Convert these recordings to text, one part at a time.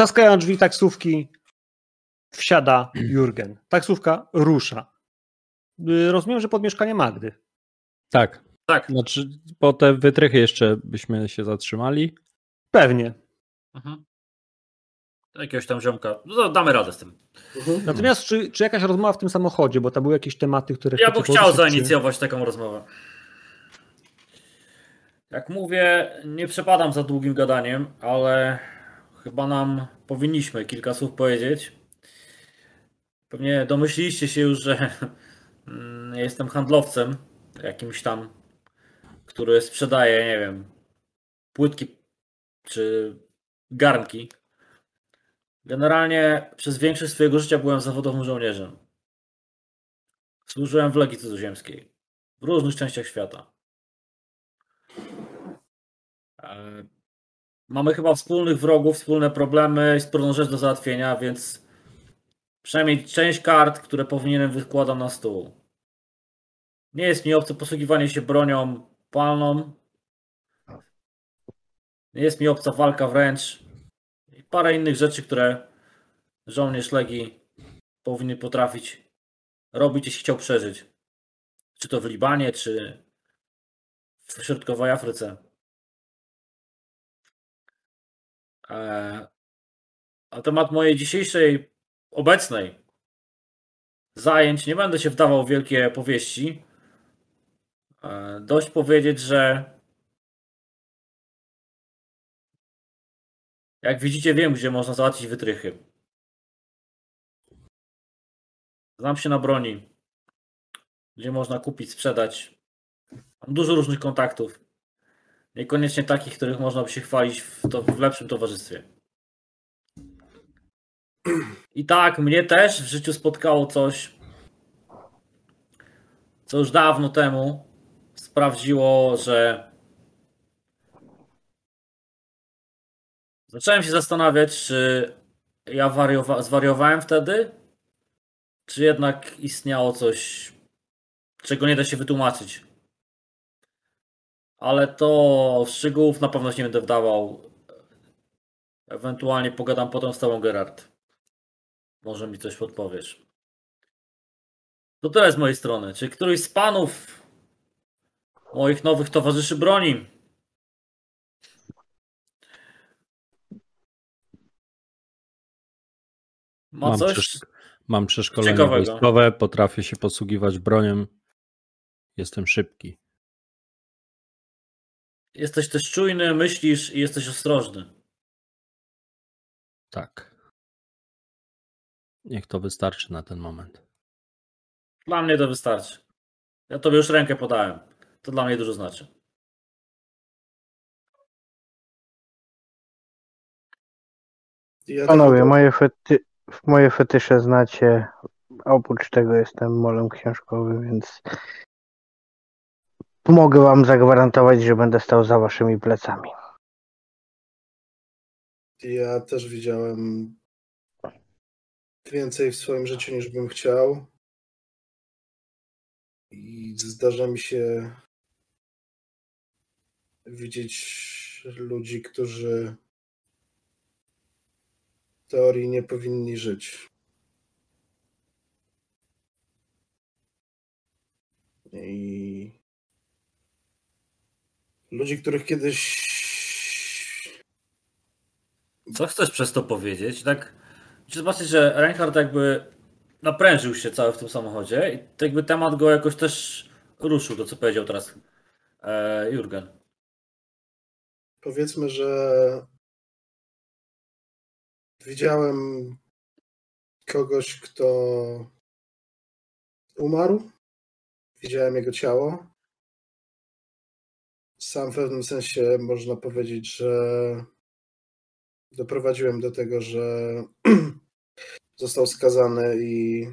Trzaskają drzwi taksówki, wsiada Jurgen. Taksówka rusza. Y, rozumiem, że pod mieszkanie Magdy. Tak. Tak. Znaczy, po te wytrychy jeszcze byśmy się zatrzymali. Pewnie. Mhm. Jakiegoś tam ziomka. No, damy radę z tym. Natomiast czy, czy jakaś rozmowa w tym samochodzie, bo tam były jakieś tematy, które... Ja bym chciał poruszyć, czy- zainicjować taką rozmowę. Jak mówię, nie przepadam za długim gadaniem, ale chyba nam powinniśmy kilka słów powiedzieć. Pewnie domyśliliście się już, że mm, jestem handlowcem jakimś tam, który sprzedaje, nie wiem, płytki czy garnki. Generalnie przez większość swojego życia byłem zawodowym żołnierzem. Służyłem w Legii Cudzoziemskiej w różnych częściach świata. Mamy chyba wspólnych wrogów, wspólne problemy i wspólną rzecz do załatwienia, więc przynajmniej część kart, które powinienem wykładam na stół. Nie jest mi obce posługiwanie się bronią palną. Nie jest mi obca walka wręcz. I parę innych rzeczy, które żołnierz Legii powinien potrafić robić, jeśli chciał przeżyć. Czy to w Libanie, czy w środkowej Afryce. Na temat mojej dzisiejszej, obecnej zajęć nie będę się wdawał w wielkie powieści. Eee, Dość powiedzieć, że jak widzicie, wiem, gdzie można załatwić wytrychy. Znam się na broni, gdzie można kupić, sprzedać. Mam dużo różnych kontaktów. Niekoniecznie takich, których można by się chwalić w, to, w lepszym towarzystwie. I tak, mnie też w życiu spotkało coś, co już dawno temu sprawdziło, że zacząłem się zastanawiać, czy ja wariowa- zwariowałem wtedy, czy jednak istniało coś, czego nie da się wytłumaczyć. Ale to szczegółów na pewno się nie będę wdawał. Ewentualnie pogadam potem z tobą, Gerard. Może mi coś podpowiesz. To tyle z mojej strony. Czy któryś z panów moich nowych towarzyszy broni? Ma Mam, coś? przesz- mam przeszkolenie ciekawego. wojskowe, potrafię się posługiwać bronią. Jestem szybki. Jesteś też czujny, myślisz i jesteś ostrożny. Tak. Niech to wystarczy na ten moment. Dla mnie to wystarczy. Ja tobie już rękę podałem. To dla mnie dużo znaczy. Ja Panowie, moje, fety, moje fetysze znacie. Oprócz tego jestem molem książkowym, więc mogę wam zagwarantować, że będę stał za waszymi plecami. Ja też widziałem więcej w swoim życiu niż bym chciał. I zdarza mi się widzieć ludzi, którzy w teorii nie powinni żyć. I ludzi, których kiedyś Co chcesz przez to powiedzieć? Tak, zobaczyć, że Reinhardt jakby naprężył się cały w tym samochodzie i tak jakby temat go jakoś też ruszył, to co powiedział teraz e, Jurgen. powiedzmy, że widziałem kogoś, kto umarł. Widziałem jego ciało. Sam w pewnym sensie można powiedzieć, że doprowadziłem do tego, że został skazany i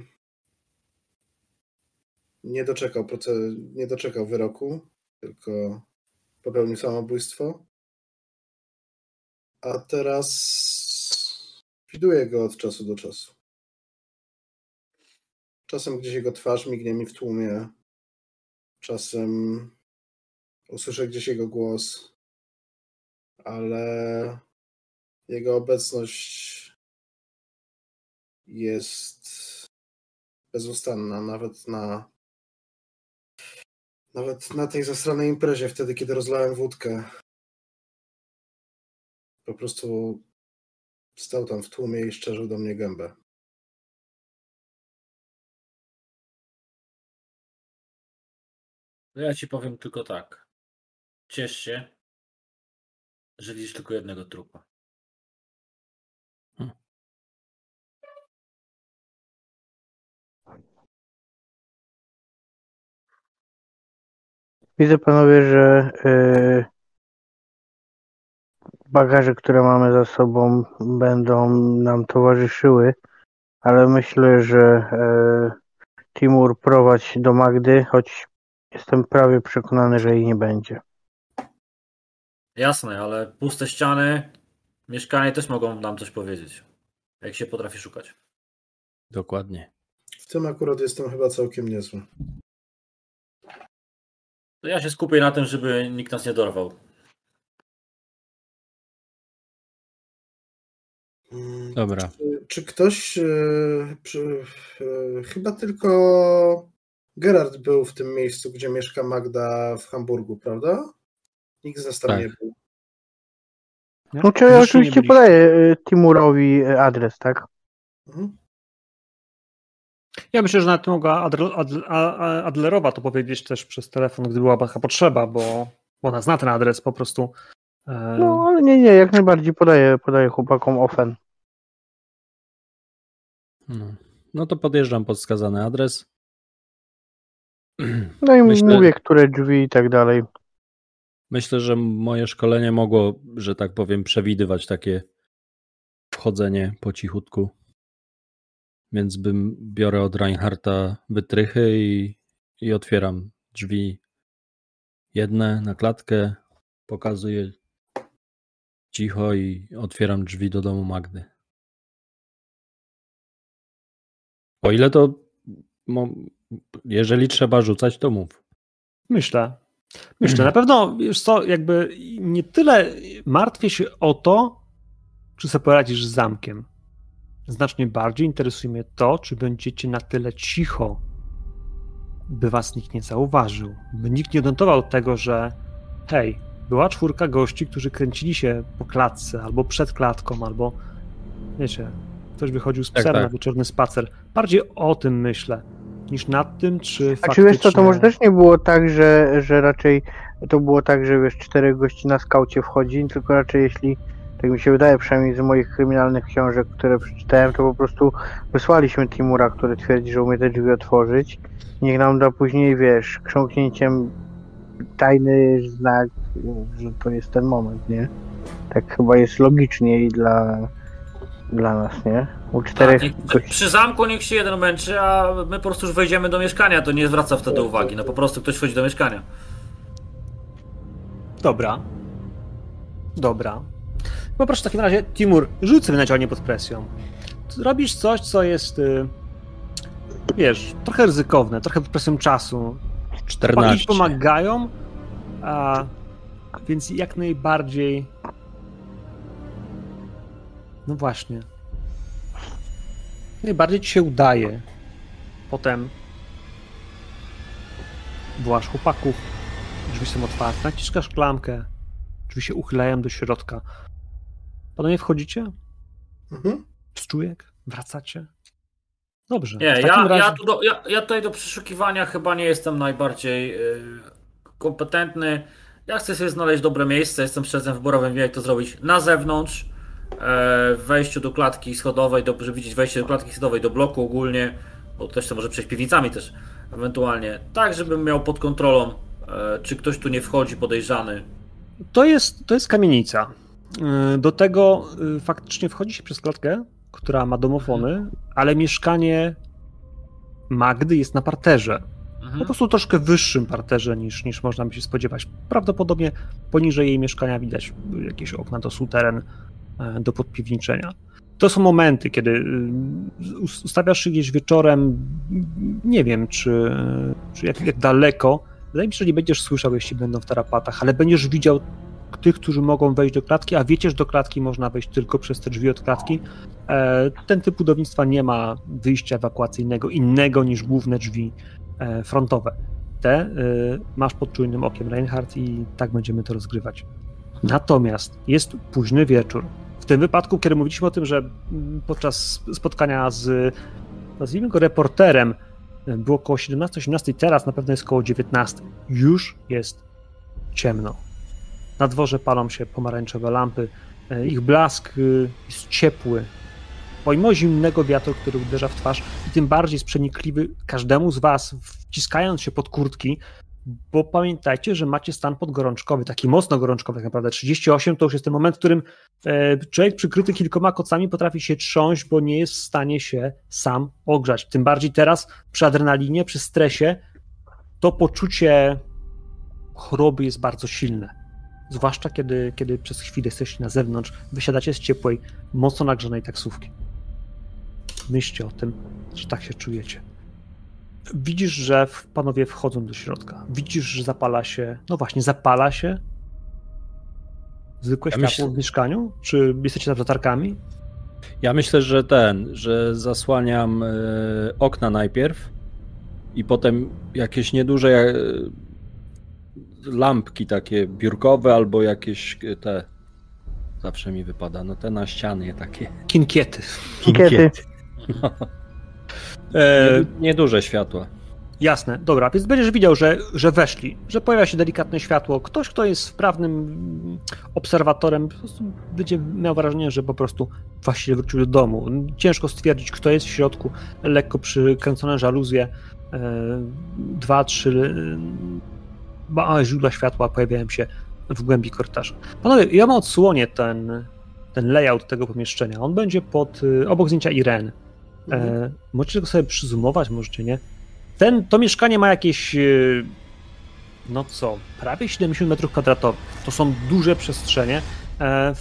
nie doczekał, proce- nie doczekał wyroku, tylko popełnił samobójstwo. A teraz widuję go od czasu do czasu. Czasem gdzieś jego twarz mignie mi w tłumie. Czasem usłyszę gdzieś jego głos. Ale Jego obecność jest bezustanna, nawet na nawet na tej zasranej imprezie, wtedy kiedy rozlałem wódkę. Po prostu stał tam w tłumie i szczerzył do mnie gębę. No Ja ci powiem tylko tak. Ciesz się, że widzisz tylko jednego trupa. Widzę panowie, że yy, bagaże, które mamy za sobą, będą nam towarzyszyły, ale myślę, że yy, Timur prowadź do Magdy, choć jestem prawie przekonany, że jej nie będzie. Jasne, ale puste ściany, mieszkanie też mogą nam coś powiedzieć. Jak się potrafi szukać. Dokładnie. W tym akurat jestem chyba całkiem niezły. To ja się skupię na tym, żeby nikt nas nie dorwał. Mm, Dobra. Czy, czy ktoś. e, Przy, e, chyba tylko Gerard był w tym miejscu, gdzie mieszka Magda w Hamburgu, prawda? Nikt z nas tam Tak. nie był. Nie? No czy ja oczywiście podaję yy, Timurowi yy, adres, tak? Mhm. Ja myślę, że nawet mogła Adl- Adl- A- A- Adlerowa to powiedzieć też przez telefon, gdy była taka potrzeba, bo ona zna ten adres po prostu. E, No ale nie, nie, jak najbardziej podaję, podaję chłopakom ofen. No. no to podjeżdżam pod wskazany adres. No i Myślę- mówię, które drzwi i tak dalej. Myślę, że moje szkolenie mogło, że tak powiem, przewidywać takie wchodzenie po cichutku. Więc bym biorę od Reinharta wytrychy i, i otwieram drzwi jedne na klatkę, pokazuję cicho i otwieram drzwi do domu Magdy. O ile to, jeżeli trzeba rzucać, to mów. Myślę. Myślę, na pewno, wiesz co, jakby nie tyle martwię się o to, czy sobie poradzisz z zamkiem. Znacznie bardziej interesuje mnie to, czy będziecie na tyle cicho, by was nikt nie zauważył. By nikt nie odnotował tego, że hej, była czwórka gości, którzy kręcili się po klatce, albo przed klatką, albo wiecie, ktoś wychodził z Tak, psem tak. na wieczorny spacer. Bardziej o tym myślę, niż nad tym, czy A faktycznie... czy wiesz co, to może też nie było tak, że, że raczej to było tak, że wiesz, czterech gości na skaucie wchodzi, tylko raczej jeśli, tak mi się wydaje, przynajmniej z moich kryminalnych książek, które przeczytałem, to po prostu wysłaliśmy Timura, który twierdzi, że umie te drzwi otworzyć. Niech nam da później, wiesz, krząknięciem tajny znak, że to jest ten moment, nie? Tak chyba jest logiczniej dla, dla nas, nie? U czterech Tak, niech, gości. przy zamku niech się jeden męczy, a my po prostu już wejdziemy do mieszkania, to nie zwraca wtedy uwagi. No po prostu ktoś wchodzi do mieszkania. Dobra. Dobra. Poproszę w takim razie, Timur, rzuć sobie na działanie pod presją. Robisz coś, co jest, y, wiesz, trochę ryzykowne, trochę pod presją czasu. Chłopaki 14. pomagają, a więc jak najbardziej. No właśnie. Najbardziej ci się udaje. Potem wołasz chłopaków, drzwi są otwarte, naciskasz klamkę, drzwi się uchylają do środka. Panowie wchodzicie? Mhm. Z czujek? Wracacie? Dobrze. Nie, w ja, razie... ja, tu do, ja, ja tutaj do przeszukiwania chyba nie jestem najbardziej yy, kompetentny. Ja chcę sobie znaleźć dobre miejsce, jestem szczerze wyborowym, wiem jak to zrobić na zewnątrz, w wejściu do klatki schodowej, do, żeby widzieć wejście do klatki schodowej, do bloku ogólnie, bo ktoś to może przejść piwnicami też ewentualnie, tak żebym miał pod kontrolą, e, czy ktoś tu nie wchodzi podejrzany. To jest, to jest kamienica. Yy, Do tego faktycznie wchodzi się przez klatkę, która ma domofony, ale mieszkanie Magdy jest na parterze. Po Mhm. prostu troszkę wyższym parterze niż, niż można by się spodziewać. Prawdopodobnie poniżej jej mieszkania widać jakieś okna do suteren, e, do podpiwniczenia. To są momenty, kiedy y, us- ustawiasz się gdzieś wieczorem, nie wiem, czy, czy jak, jak daleko. Wydaje mi się, że nie będziesz słyszał, jeśli będą w tarapatach, ale będziesz widział tych, którzy mogą wejść do klatki, a wiecie, że do klatki można wejść tylko przez te drzwi od klatki. E, ten typ budownictwa nie ma wyjścia ewakuacyjnego innego niż główne drzwi e, frontowe. Te e, masz pod czujnym okiem Reinhardt i tak będziemy to rozgrywać. Natomiast jest późny wieczór. W tym wypadku, kiedy mówiliśmy o tym, że podczas spotkania z, nazwijmy go reporterem, e, było około 17-18, teraz na pewno jest około 19. Już jest ciemno. Na dworze palą się pomarańczowe lampy. E, Ich blask y, jest ciepły, pomimo zimnego wiatru, który uderza w twarz i tym bardziej jest przenikliwy każdemu z was, wciskając się pod kurtki, bo pamiętajcie, że macie stan podgorączkowy, taki mocno gorączkowy tak naprawdę. 38 to już jest ten moment, w którym e, człowiek przykryty kilkoma kocami potrafi się trząść, bo nie jest w stanie się sam ogrzać. Tym bardziej teraz przy adrenalinie, przy stresie, to poczucie choroby jest bardzo silne. Zwłaszcza kiedy, kiedy przez chwilę jesteście na zewnątrz, wysiadacie z ciepłej, mocno nagrzanej taksówki. Myślcie o tym, że tak się czujecie. Widzisz, że panowie wchodzą do środka. Widzisz, że zapala się. No właśnie, zapala się. Zwykłe Ja światło myślę- w mieszkaniu? Czy jesteście za latarkami? Ja myślę, że ten, że zasłaniam e, okna najpierw i potem jakieś nieduże e, lampki takie biurkowe albo jakieś e, te. Zawsze mi wypada, no te na ścianie takie. Kinkiety. Kikiety. E, Nie- Nieduże światła. Jasne, dobra, więc będziesz widział, że, że weszli, że pojawia się delikatne światło. Ktoś, kto jest wprawnym obserwatorem, będzie miał wrażenie, że po prostu właściwie wrócił do domu. Ciężko stwierdzić, kto jest w środku. Lekko przykręcone żaluzje, e, dwa, trzy małe źródła światła pojawiają się w głębi korytarza. Panowie, ja mam odsłonię ten, ten layout tego pomieszczenia. On będzie pod, e, obok zdjęcia Ireny. E, możecie go sobie przyzumować, możecie nie. Ten, to mieszkanie ma jakieś, e, no co, prawie 70 metrów kwadratowych. To są duże przestrzenie. E,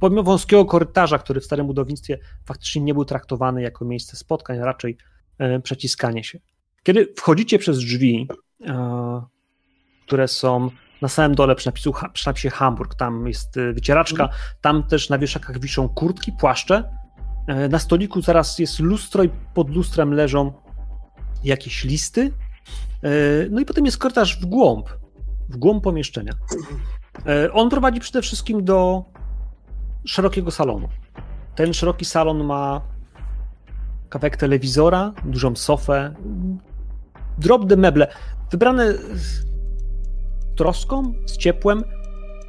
Pomimo wąskiego korytarza, który w starym budownictwie faktycznie nie był traktowany jako miejsce spotkań, raczej e, przeciskanie się. Kiedy wchodzicie przez drzwi, e, które są na samym dole przy, napisu, przy napisie Hamburg, tam jest e, wycieraczka, tam też na wieszakach wiszą kurtki, płaszcze. E, Na stoliku zaraz jest lustro i pod lustrem leżą jakieś listy. E, No i potem jest korytarz w głąb, w głąb pomieszczenia. E, On prowadzi przede wszystkim do szerokiego salonu. Ten szeroki salon ma kawałek telewizora, dużą sofę, drobne meble, wybrane z troską, z ciepłem.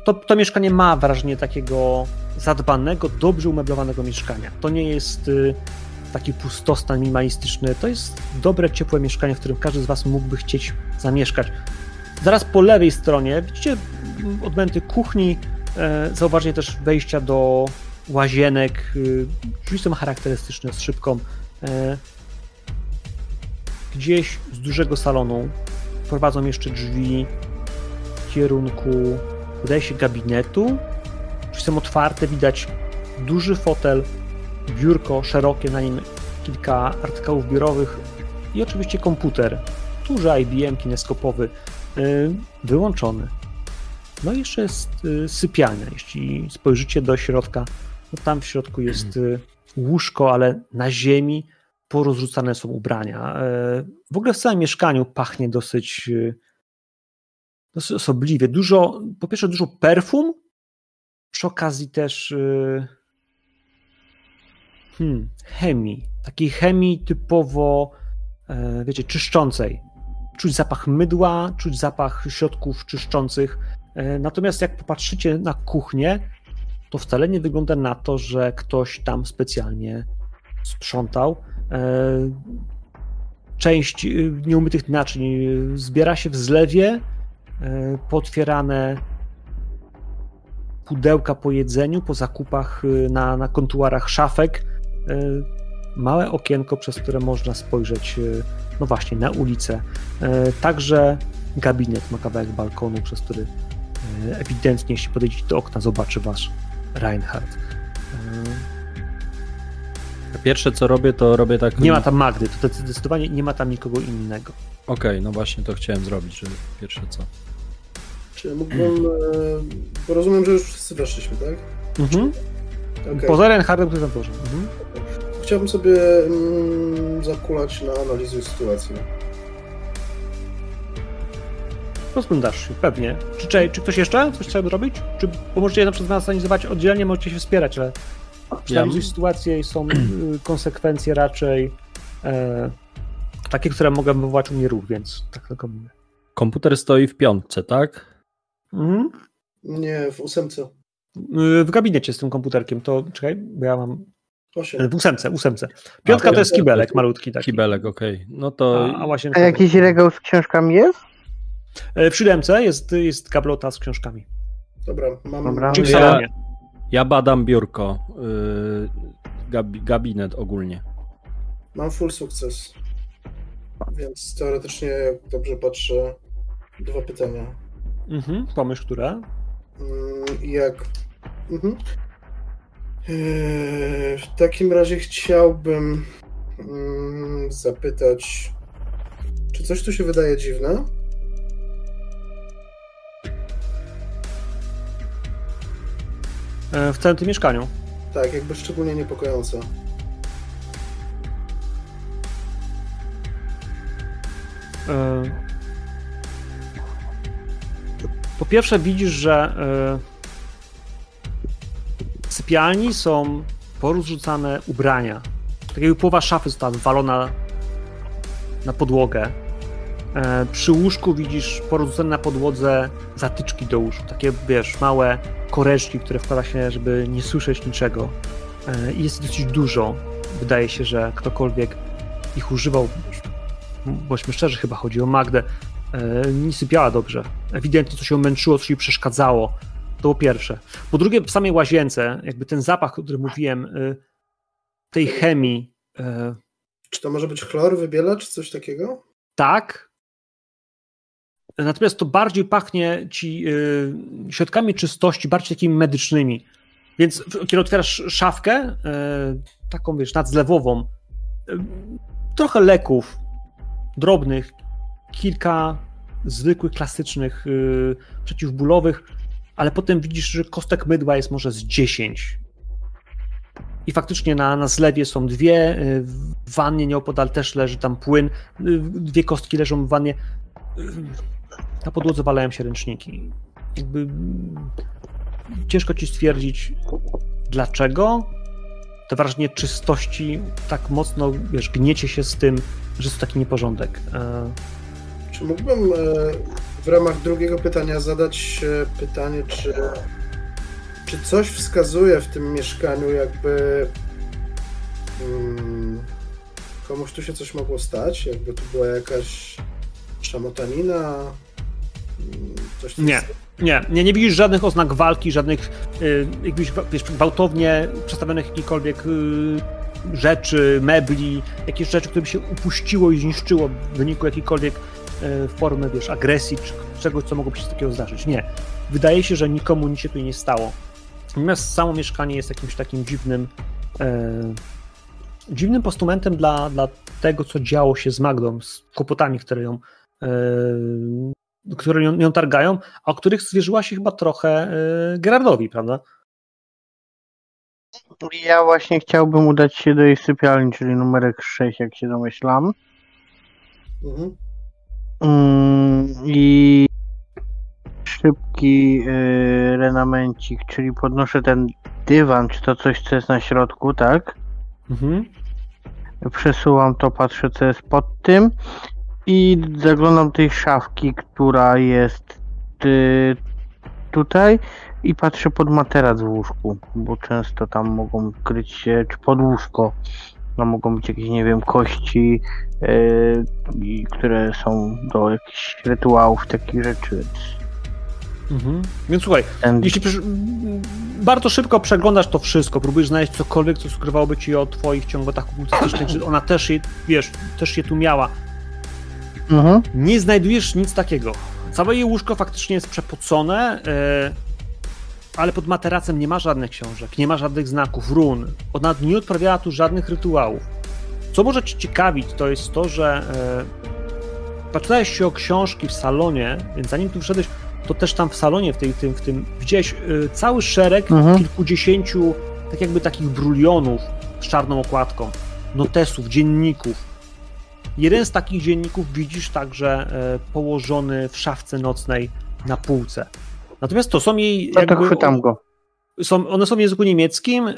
To, to mieszkanie ma wrażenie takiego zadbanego, dobrze umeblowanego mieszkania. To nie jest y, taki pustostan minimalistyczny. To jest dobre, ciepłe mieszkanie, w którym każdy z Was mógłby chcieć zamieszkać. Zaraz po lewej stronie widzicie mm, odmęty kuchni, e, zauważcie też wejścia do łazienek. y, Drzwi są charakterystyczne z szybką. E, Gdzieś z dużego salonu prowadzą jeszcze drzwi w kierunku, wydaje się, gabinetu. Drzwi otwarte, widać duży fotel, biurko szerokie, na nim kilka artykułów biurowych i oczywiście komputer. Duży IBM kineskopowy, yy, wyłączony. No i jeszcze jest yy, sypialnia. Jeśli spojrzycie do środka, no tam w środku jest yy, łóżko, ale na ziemi porozrzucane są ubrania. W ogóle w całym mieszkaniu pachnie dosyć, dosyć osobliwie. Dużo, po pierwsze dużo perfum, przy okazji też yy, hmm, chemii. Takiej chemii typowo, e, wiecie, czyszczącej. Czuć zapach mydła, czuć zapach środków czyszczących. E, Natomiast jak popatrzycie na kuchnię, to wcale nie wygląda na to, że ktoś tam specjalnie sprzątał. E, Część y, nieumytych naczyń y, zbiera się w zlewie, potwierane pudełka po jedzeniu, po zakupach y, na, na kontuarach szafek. Y, Małe okienko, przez które można spojrzeć, y, no właśnie, na ulicę. Także gabinet ma kawałek balkonu, przez który ewidentnie, jeśli podejdziecie do okna, zobaczy wasz Reinhardt. Pierwsze co robię, to robię tak. Nie ma tam Magdy, to zdecydowanie nie ma tam nikogo innego. Okej, no właśnie to chciałem zrobić, że pierwsze co. Czy mógłbym... E, bo rozumiem, że już wszyscy weszliśmy, tak? Mhm. Okej. Poza Reinhardem, który tam poszedł. Mhm. Chciałbym sobie mm, zakulać na analizy sytuacji. Rozglądasz się, pewnie. Czy, czy, czy ktoś jeszcze coś chce robić? Czy bo możecie na przykład analizować oddzielnie, możecie się wspierać, ale przeanalizuj sytuację i są y, konsekwencje raczej e, takie, które mogą wywołać u mnie ruch, więc tak tylko mówię. Komputer stoi w piątce, tak? Mhm. Nie, w ósemce. Y, W gabinecie z tym komputerkiem, to czekaj, bo ja mam Osiem. w ósemce, ósemce. Piątka to jest kibelek malutki taki. Kibelek, okej. No to A, a A jakiś regał z książkami jest? E, Przy demce jest, jest gablota z książkami. Dobra, mam... Dobra. Czy w Ja- ja badam biurko, yy, gabi, gabinet ogólnie. Mam full sukces. Więc teoretycznie, jak dobrze patrzę, dwa pytania. Mhm, pomyśl, które? Mm, Jak. Mhm. Eee, W takim razie chciałbym mm, zapytać, czy coś tu się wydaje dziwne? E, W całym tym mieszkaniu. Tak, jakby szczególnie niepokojące. E, Po pierwsze widzisz, że e, w sypialni są porozrzucane ubrania. Tak jakby połowa szafy została wywalona na podłogę. E, Przy łóżku widzisz porozrzucane na podłodze zatyczki do łóżku. Takie, wiesz, małe koreczki, które wkłada się, żeby nie słyszeć niczego. E, jest dosyć dużo. Wydaje się, że ktokolwiek ich używał, bądźmy szczerzy, chyba chodzi o Magdę, e, nie sypiała dobrze. Ewidentnie coś ją męczyło, coś jej przeszkadzało. To po pierwsze. Po drugie, w samej łazience, jakby ten zapach, o którym mówiłem, e, tej chemii, e, Czy to może być chlor, wybielacz, coś takiego? tak. Natomiast to bardziej pachnie ci y, środkami czystości, bardziej takimi medycznymi. Więc kiedy otwierasz szafkę, y, taką wiesz, nadzlewową, y, trochę leków drobnych, kilka zwykłych, klasycznych y, przeciwbólowych, ale potem widzisz, że kostek mydła jest może z 10. I faktycznie na, na zlewie są dwie, y, w wannie nieopodal też leży tam płyn, y, dwie kostki leżą w wannie. Y, Na podłodze walają się ręczniki. Jakby mm, ciężko ci stwierdzić dlaczego to wrażenie czystości tak mocno, wiesz, gniecie się z tym, że jest to taki nieporządek. E, Czy mógłbym e, w ramach drugiego pytania zadać e, pytanie, czy, czy coś wskazuje w tym mieszkaniu, jakby mm, komuś tu się coś mogło stać? Jakby tu była jakaś szamotanina? Mm, Coś Nie. Nie, nie, nie widzisz żadnych oznak walki, żadnych y, jakbyś wiesz, gwałtownie przestawionych jakichkolwiek y, rzeczy, mebli, jakieś rzeczy, które by się upuściło i zniszczyło w wyniku jakiejkolwiek y, formy, wiesz, agresji czy czegoś, co mogłoby się takiego zdarzyć. Nie. Wydaje się, że nikomu nic się tu nie stało. Natomiast samo mieszkanie jest jakimś takim dziwnym e, dziwnym postumentem dla, dla tego, co działo się z Magdą, z kłopotami, które ją e, które ją, ją targają, a o których zwierzyła się chyba trochę e, Gerardowi, prawda? Ja właśnie chciałbym udać się do jej sypialni, czyli numerek 6, jak się domyślam. Mhm. Mm, I szybki y, renamencik, czyli podnoszę ten dywan, czy to coś, co jest na środku, tak? Mhm. Przesuwam to, patrzę, co jest pod tym i zaglądam tej szafki, która jest y, tutaj i patrzę pod materac w łóżku, bo często tam mogą kryć się, czy pod łóżko, tam mogą być jakieś, nie wiem, kości, y, i które są do jakichś rytuałów, takich rzeczy, więc Mhm. Więc słuchaj, ten, jeśli mm, bardzo szybko przeglądasz to wszystko, próbujesz znaleźć cokolwiek, co skrywałoby ci o twoich ciągotach okultystycznych, że ona też je, wiesz, też je tu miała. mhm. Nie znajdujesz nic takiego. Całe jej łóżko faktycznie jest przepocone, e, ale pod materacem nie ma żadnych książek, nie ma żadnych znaków, run. Ona nie odprawiała tu żadnych rytuałów. Co może cię ciekawić, to jest to, że e, patrzyłeś się o książki w salonie, więc zanim tu wszedłeś, to też tam w salonie, w, tej, tym, w tym widziałeś y, cały szereg Mhm. kilkudziesięciu tak jakby takich brulionów z czarną okładką, notesów, dzienników. Jeden z takich dzienników widzisz także e, położony w szafce nocnej na półce. Natomiast to są jej. No to chwytam go. są, one są w języku niemieckim. e,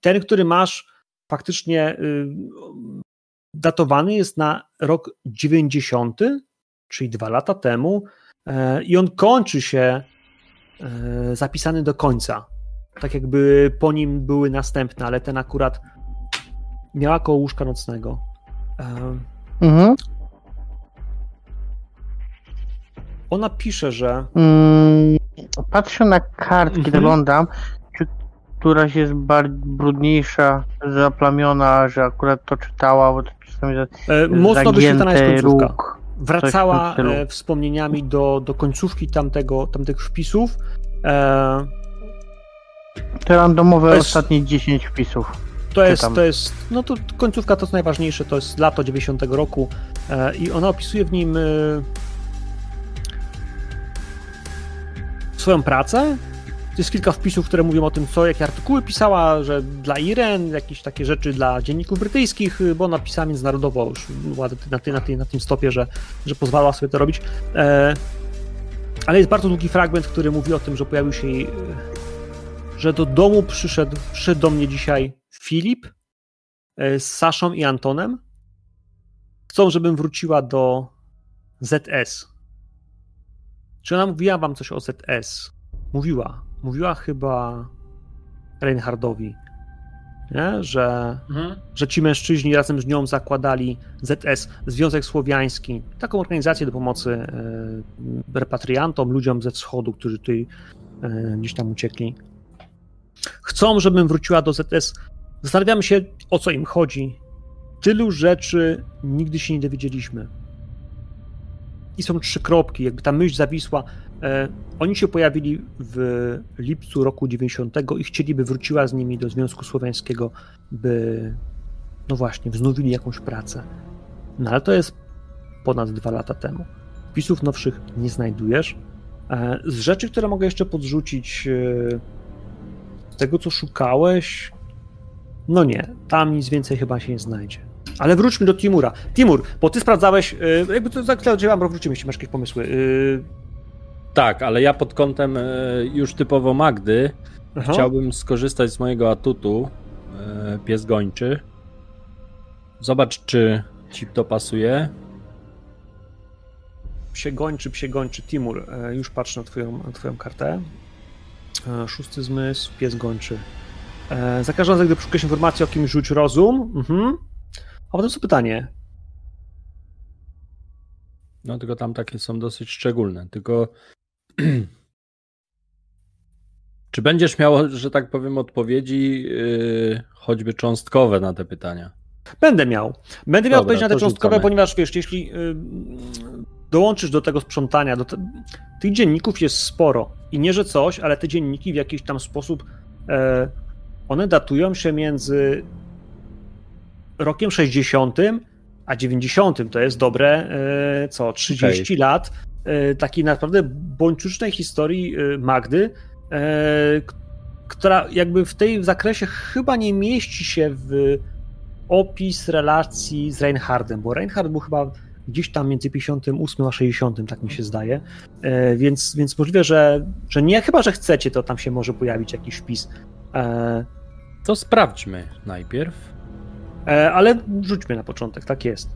Ten, który masz faktycznie y, datowany jest na rok 90, czyli dwa lata temu, e, i on kończy się e, zapisany do końca. Tak jakby po nim były następne, ale ten akurat miała koło łóżka nocnego. E, Mhm. Ona pisze, że Mm, patrzę na kartki, Mhm. zaglądam, czy któraś jest bardziej brudniejsza, zaplamiona, że akurat to czytała, bo to czasami za- e, mocno wyświetlana jest końcówka. róg. wracała e, wspomnieniami do, do końcówki tamtego, tamtych wpisów. E, Te randomowe To jest- ostatnie 10 wpisów. to, jest, Czytam. to jest, no to końcówka to jest najważniejsze, to jest lato 90 roku e, i ona opisuje w nim swoją pracę. Jest kilka wpisów, które mówią o tym, co, jakie artykuły pisała, że dla Iren, jakieś takie rzeczy dla dzienników brytyjskich, bo ona pisała międzynarodowo już na, ty, na, ty, na tym stopie, że, że pozwalała sobie to robić. E, ale jest bardzo długi fragment, który mówi o tym, że pojawił się jej, e, że do domu przyszedł, przyszedł do mnie dzisiaj Filip e, z Saszą i Antonem. Chcą, żebym wróciła do ZS. Czy ona mówiła wam coś o ZS? Mówiła. Mówiła chyba Reinhardowi, nie? Że, Mhm. że ci mężczyźni razem z nią zakładali ZS, Związek Słowiański, taką organizację do pomocy e, repatriantom, ludziom ze wschodu, którzy tutaj e, gdzieś tam uciekli. Chcą, żebym wróciła do ZS. Zastanawiamy się, o co im chodzi. Tylu rzeczy nigdy się nie dowiedzieliśmy. I są trzy kropki, jakby ta myśl zawisła. E, oni się pojawili w lipcu roku 90 i chcieliby wróciła z nimi do Związku Słowiańskiego, by no właśnie, wznowili jakąś pracę. No ale to jest ponad dwa lata temu. Wpisów nowszych nie znajdujesz. E, Z rzeczy, które mogę jeszcze podrzucić, e, z tego co szukałeś, no nie, tam nic więcej chyba się nie znajdzie. Ale wróćmy do Timura. Timur, bo ty sprawdzałeś, e, jakby to cię wrócimy, jeśli masz jakieś pomysły. E, Tak, ale ja pod kątem e, już typowo Magdy aha. chciałbym skorzystać z mojego atutu pies gończy. Zobacz, czy ci to pasuje. Psie gończy, psie gończy, Timur, już patrzę na twoją, na twoją kartę. Szósty zmysł, pies gończy. Za każdym razem, gdy poszukasz informacji o kimś, rzuć rozum. Mhm. A potem co pytanie? No tylko tam takie są dosyć szczególne. Tylko czy będziesz miał, że tak powiem, odpowiedzi yy, choćby cząstkowe na te pytania? Będę miał. Będę miał Dobra, odpowiedź na te cząstkowe, rzucamy. ponieważ wiesz, jeśli y, dołączysz do tego sprzątania, do te, tych dzienników jest sporo. I nie, że coś, ale te dzienniki w jakiś tam sposób e, one datują się między rokiem 60 a 90. To jest dobre, e, co, 30 lat e, takiej naprawdę bończucznej historii e, Magdy, która jakby w tej zakresie chyba nie mieści się w opis relacji z Reinhardem, bo Reinhard był chyba gdzieś tam między 58 a 60, tak mi się zdaje. Więc, więc możliwe, że, że nie, chyba że chcecie, to tam się może pojawić jakiś wpis. To sprawdźmy najpierw. E, ale rzućmy na początek, tak jest.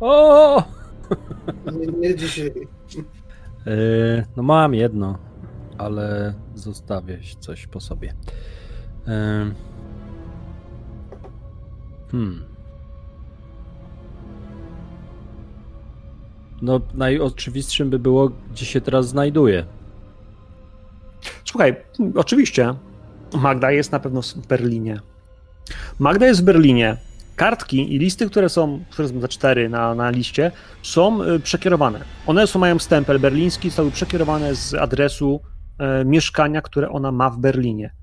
O! Nie, nie dzisiaj. Yy, no mam jedno, ale zostawię coś po sobie. Yy. Hmm. No, najoczywistszym by było, gdzie się teraz znajduje. Słuchaj, oczywiście Magda jest na pewno w Berlinie. Magda jest w Berlinie. Kartki i listy, które są, które są za cztery na, na liście, są y, przekierowane. One są, mają stempel berliński, zostały przekierowane z adresu e, mieszkania, które ona ma w Berlinie.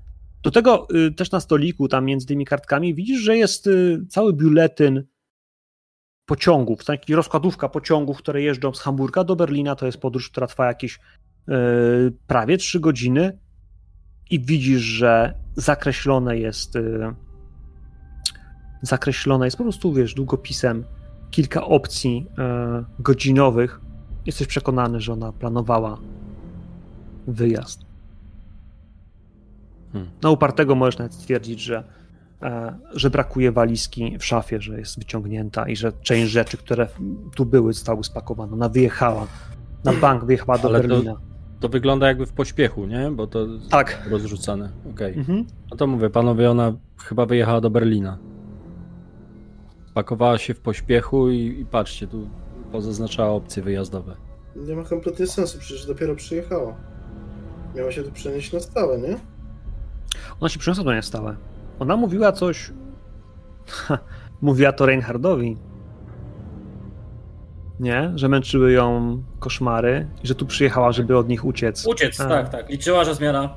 Do tego y, też na stoliku, tam między tymi kartkami, widzisz, że jest y, cały biuletyn pociągów, to jakaś rozkładówka pociągów, które jeżdżą z Hamburga do Berlina, to jest podróż, która trwa jakieś yy, prawie 3 godziny i widzisz, że zakreślone jest zakreślone jest po prostu, wiesz, długopisem kilka opcji yy, godzinowych. Jesteś przekonany, że ona planowała wyjazd. Hmm. Na upartego możesz nawet stwierdzić, że E, że brakuje walizki w szafie, że jest wyciągnięta i że część rzeczy, które tu były, zostały spakowane. Ona wyjechała na bank, wyjechała do Ale Berlina. To, to, wygląda jakby w pośpiechu, nie? Bo to tak. rozrzucane. Okay. Mhm. No to mówię, panowie, ona chyba wyjechała do Berlina. Pakowała się w pośpiechu i, i patrzcie, tu pozaznaczała opcje wyjazdowe. Nie ma kompletnie sensu, przecież dopiero przyjechała. Miała się tu przenieść na stałe, nie? Ona się przeniosła na stałe. Ona mówiła coś. mówiła to Reinhardowi. Nie? Że męczyły ją koszmary i że tu przyjechała, żeby od nich uciec. Uciec, A. tak, tak. Liczyła, że zmiana.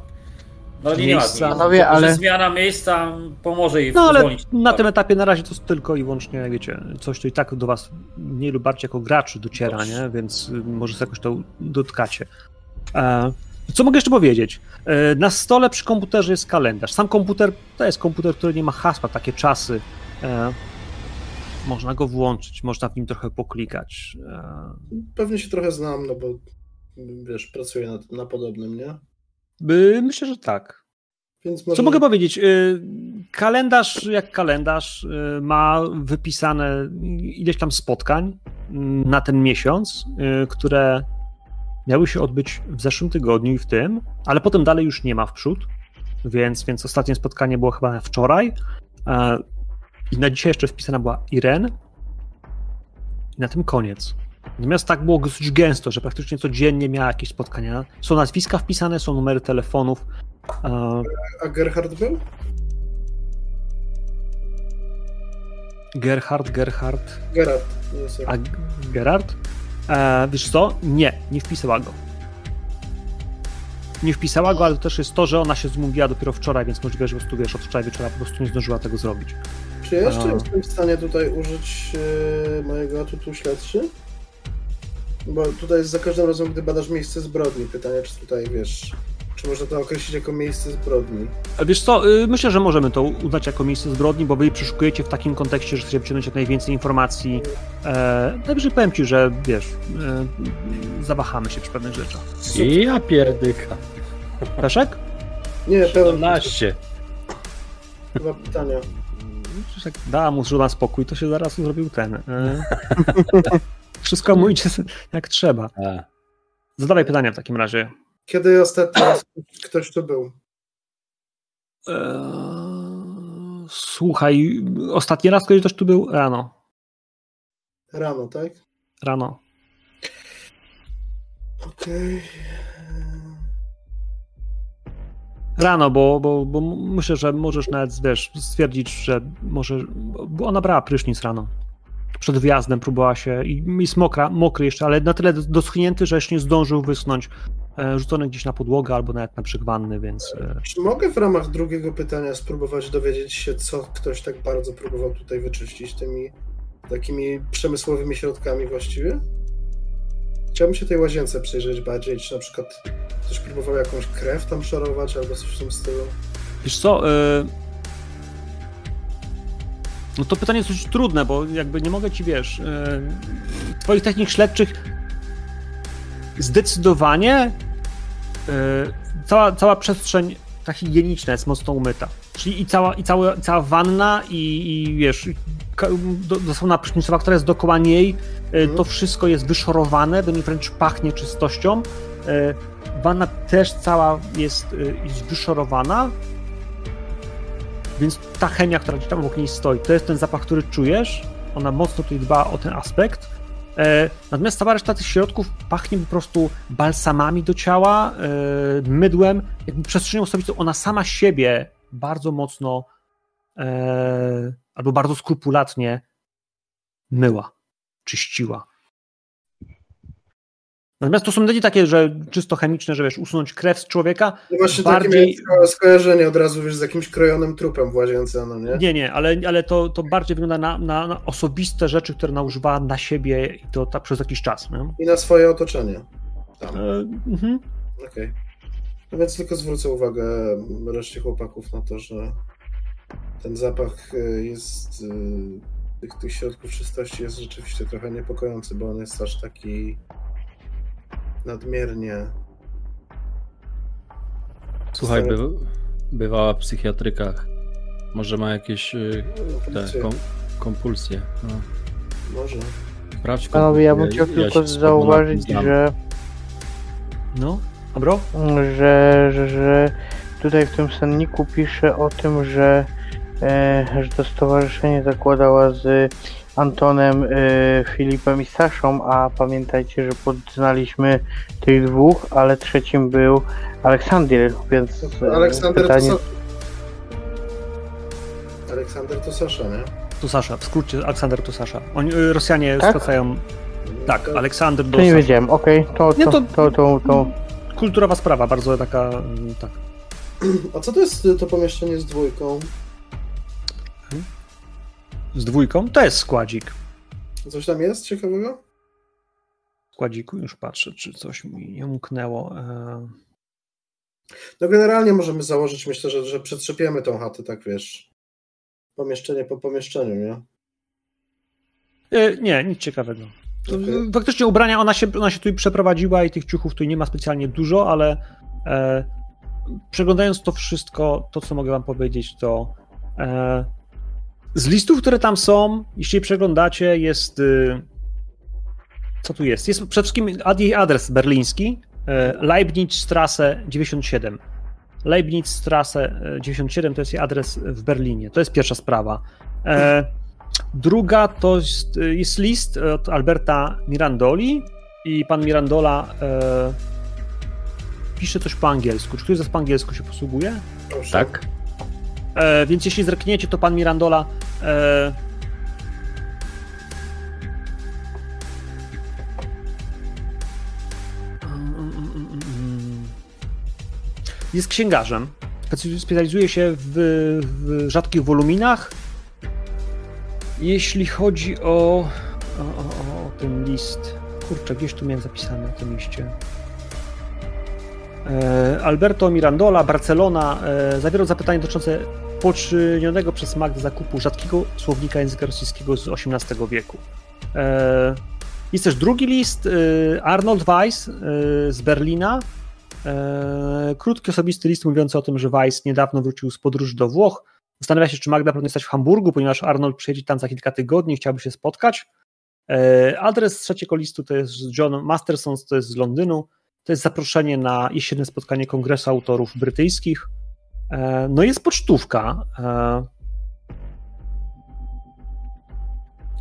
No nie miejsca. ma Panowie, ale... zmiana miejsca pomoże jej No ale na tym etapie na razie to tylko i wyłącznie, wiecie, coś to i tak do was mniej lub bardziej jako graczy dociera, nie? Więc y, może jakoś to dotkacie. E, co mogę jeszcze powiedzieć? E, na stole przy komputerze jest kalendarz. Sam komputer to jest komputer, który nie ma hasła, takie czasy. E, można go włączyć, można w nim trochę poklikać. E, Pewnie się trochę znam, no bo wiesz, pracuję na, na podobnym, nie? Myślę, że tak. Może... Co mogę powiedzieć? Kalendarz jak kalendarz ma wypisane ileś tam spotkań mm, na ten miesiąc, które miały się odbyć w zeszłym tygodniu i w tym, ale potem dalej już nie ma w przód, więc, więc ostatnie spotkanie było chyba wczoraj e, i na dzisiaj jeszcze wpisana była Iren i na tym koniec. Natomiast tak było dosyć gęsto, że praktycznie codziennie miała jakieś spotkania. Są nazwiska wpisane, są numery telefonów. E, A Gerhard był? Gerhard, Gerhard. Gerhard. A Gerhard? E, wiesz co? Nie, nie wpisała go. Nie wpisała go, ale to też jest to, że ona się zmówiła dopiero wczoraj, więc możliwe, że po prostu wiesz, od wczoraj wieczora po prostu nie zdążyła tego zrobić. Czy jeszcze A... jestem w stanie tutaj użyć e, mojego atutu śledczy? Bo tutaj jest za każdym razem, gdy badasz miejsce zbrodni, pytanie, czy tutaj wiesz, czy można to określić jako miejsce zbrodni? Wiesz co, y, myślę, że możemy to uznać jako miejsce zbrodni, bo wy przeszukujecie w takim kontekście, że chcecie wyciągnąć jak najwięcej informacji. E, najwyżej powiem ci, że wiesz, e, zawahamy się przy pewnych rzeczach. I ja pierdyka. Peszek? Nie, pełen. 17. Dwa pytania. Przecież jak dała mu żona spokój, to się zaraz zrobił ten. E, wszystko mu idzie jak trzeba. Zadawaj pytania w takim razie. Kiedy ostatni raz ktoś tu był? Eee, słuchaj, ostatni raz ktoś tu był rano. Rano, tak? Rano. Okej. Okay. Rano, bo, bo, bo myślę, że możesz nawet wiesz, stwierdzić, że może. Bo ona brała prysznic rano. Przed wyjazdem próbowała się i jest mokra, mokry jeszcze, ale na tyle doschnięty, że jeszcze nie zdążył wysnąć. E, rzucone gdzieś na podłogę albo nawet na przygwanny, więc... E, Czy mogę w ramach drugiego pytania spróbować dowiedzieć się, co ktoś tak bardzo próbował tutaj wyczyścić tymi takimi przemysłowymi środkami właściwie? Chciałbym się tej łazience przyjrzeć bardziej, czy na przykład ktoś próbował jakąś krew tam szorować albo coś w tym stylu. Wiesz co, yy... no to pytanie jest dość trudne, bo jakby nie mogę ci, wiesz, yy... twoich technik śledczych zdecydowanie yy, cała, cała przestrzeń ta higieniczna jest mocno umyta. Czyli i cała, i cała, cała wanna i, i wiesz, dosłowna prysznicowa, która jest dookoła niej, mm. to wszystko jest wyszorowane, do niej wręcz pachnie czystością. Wanna też cała jest, jest wyszorowana, więc ta chemia, która gdzieś tam obok niej stoi, to jest ten zapach, który czujesz. Ona mocno tutaj dba o ten aspekt. E, natomiast cała reszta tych środków pachnie po prostu balsamami do ciała, e, mydłem, jakby przestrzenią osobistą. Ona sama siebie bardzo mocno e, albo bardzo skrupulatnie myła, czyściła. Natomiast to są nie takie, że czysto chemiczne, że wiesz, usunąć krew z człowieka. No właśnie bardziej... takie skojarzenie od razu wiesz, z jakimś krojonym trupem w łazience, no nie? Nie, nie, ale, ale to, to bardziej wygląda na, na, na osobiste rzeczy, które naużywała na siebie i to tak przez jakiś czas. Nie? I na swoje otoczenie. Tam. E, mhm. Okej. Okay. No więc tylko zwrócę uwagę reszcie chłopaków na to, że ten zapach y, jest y, tych, tych środków czystości jest rzeczywiście trochę niepokojący, bo on jest aż taki nadmiernie. Słuchaj, by, bywała w psychiatrykach. Może ma jakieś y, te, kom, kompulsje. No. Może. Sprawdź Panowie, ja bym chciał ja tylko zauważyć, że. No, Abro? Że, że, że tutaj w tym senniku pisze o tym, że, e, że to stowarzyszenie zakładała z Antonem, y, Filipem i Saszą, a pamiętajcie, że poznaliśmy tych dwóch, ale trzecim był Aleksander, więc e, Aleksander pytanie... to Aleksander to Sasza, nie? To Sasza, w skrócie Aleksander to Sasza. Oni, y, Rosjanie tak? skracają... Tak, Aleksander do To nie wiedziałem, okej, okay. to, to, to, to, to, Kulturowa sprawa, bardzo taka, mm, tak. A co to jest to pomieszczenie z dwójką? Z dwójką, to jest składzik. Coś tam jest ciekawego? Składziku już patrzę, czy coś mi nie umknęło. E. No generalnie możemy założyć, myślę, że, że przetrzepiemy tą chatę, tak wiesz, pomieszczenie po pomieszczeniu, nie? E, nie, nic ciekawego. Okay. Faktycznie ubrania, ona się, ona się tu przeprowadziła i tych ciuchów tu nie ma specjalnie dużo, ale e, przeglądając to wszystko, to co mogę wam powiedzieć, to e, z listów, które tam są, jeśli przeglądacie, jest. Y, co tu jest? Jest przede wszystkim jej adres berliński. Y, Leibnizstrasse 97. Leibnizstrasse 97 y, to jest jej adres w Berlinie. To jest pierwsza sprawa. E, druga to jest, jest list od Alberta Mirandoli i pan Mirandola e, pisze coś po angielsku. Czy ktoś z po angielsku się posługuje? Tak. E, więc jeśli zerkniecie, to pan Mirandola e, jest księgarzem. Specjalizuje się w, w rzadkich woluminach. Jeśli chodzi o, o, o, o ten list. Kurczę, gdzieś tu miałem zapisane tym liście. E, Alberto Mirandola, Barcelona, e, zawierał zapytanie dotyczące poczynionego przez Magdę zakupu rzadkiego słownika języka rosyjskiego z XVIII wieku. E, jest też drugi list, Arnold Weiss z Berlina. Krótki osobisty list mówiący o tym, że Weiss niedawno wrócił z podróży do Włoch. Zastanawia się, czy Magda powinna stać w Hamburgu, ponieważ Arnold przyjedzie tam za kilka tygodni i chciałby się spotkać. Adres trzeciego listu to jest John Masterson, to jest z Londynu. To jest zaproszenie na jesienne spotkanie Kongresu Autorów Brytyjskich. E, no jest pocztówka. E,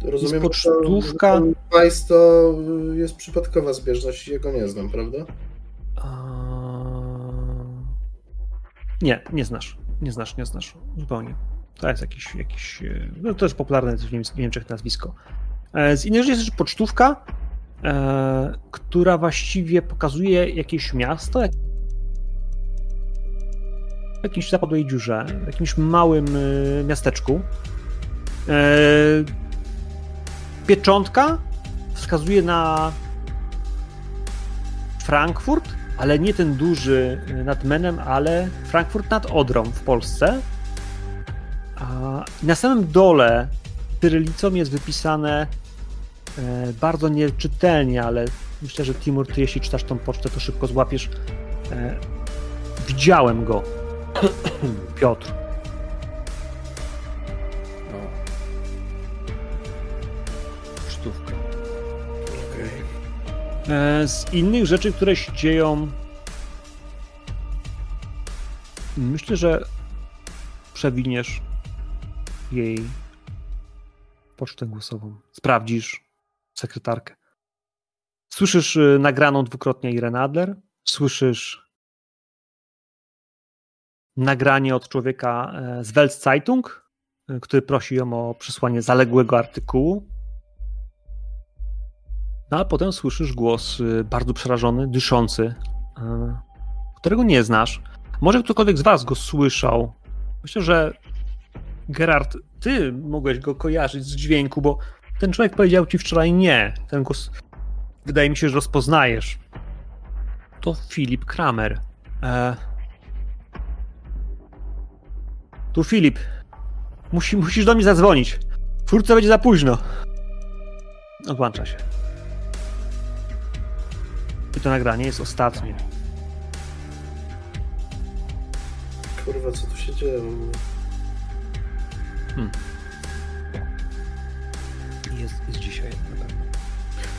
Rozumiem, jest pocztówka. Vice to jest przypadkowa zbieżność, jego nie znam, prawda? Nie, nie znasz. Nie znasz, nie znasz. Zupełnie. To jest jakiś, jakiś no to jest popularne w Niemczech nazwisko. E, z innej rzeczy jest też pocztówka, e, która właściwie pokazuje jakieś miasto, w jakimś zapadłej dziurze, w jakimś małym e, miasteczku. E, pieczątka wskazuje na Frankfurt, ale nie ten duży nad Menem, ale Frankfurt nad Odrą w Polsce. A na samym dole tyrylicą jest wypisane bardzo nieczytelnie, ale myślę, że Timur, ty jeśli czytasz tą pocztę, to szybko złapiesz. E, widziałem go. Piotr. No. Sztówka. Okay. E, z innych rzeczy, które się dzieją, myślę, że przewiniesz jej pocztę głosową. Sprawdzisz, sekretarkę. Słyszysz y, nagraną dwukrotnie Irene Adler, słyszysz nagranie od człowieka e, z Welt Zeitung, y, który prosi ją o przysłanie zaległego artykułu. No a potem słyszysz głos y, bardzo przerażony, dyszący, y, którego nie znasz. Może ktokolwiek z was go słyszał. Myślę, że Gerard, ty mogłeś go kojarzyć z dźwięku, bo ten człowiek powiedział ci wczoraj nie. Ten głos wydaje mi się, że rozpoznajesz. To Filip Kramer. E... Tu Filip. Musi, musisz do mnie zadzwonić. Wkrótce będzie za późno. Odłącza się. I to nagranie jest ostatnie. Kurwa, co tu się dzieje? ogóle? Jest, jest dzisiaj na pewno.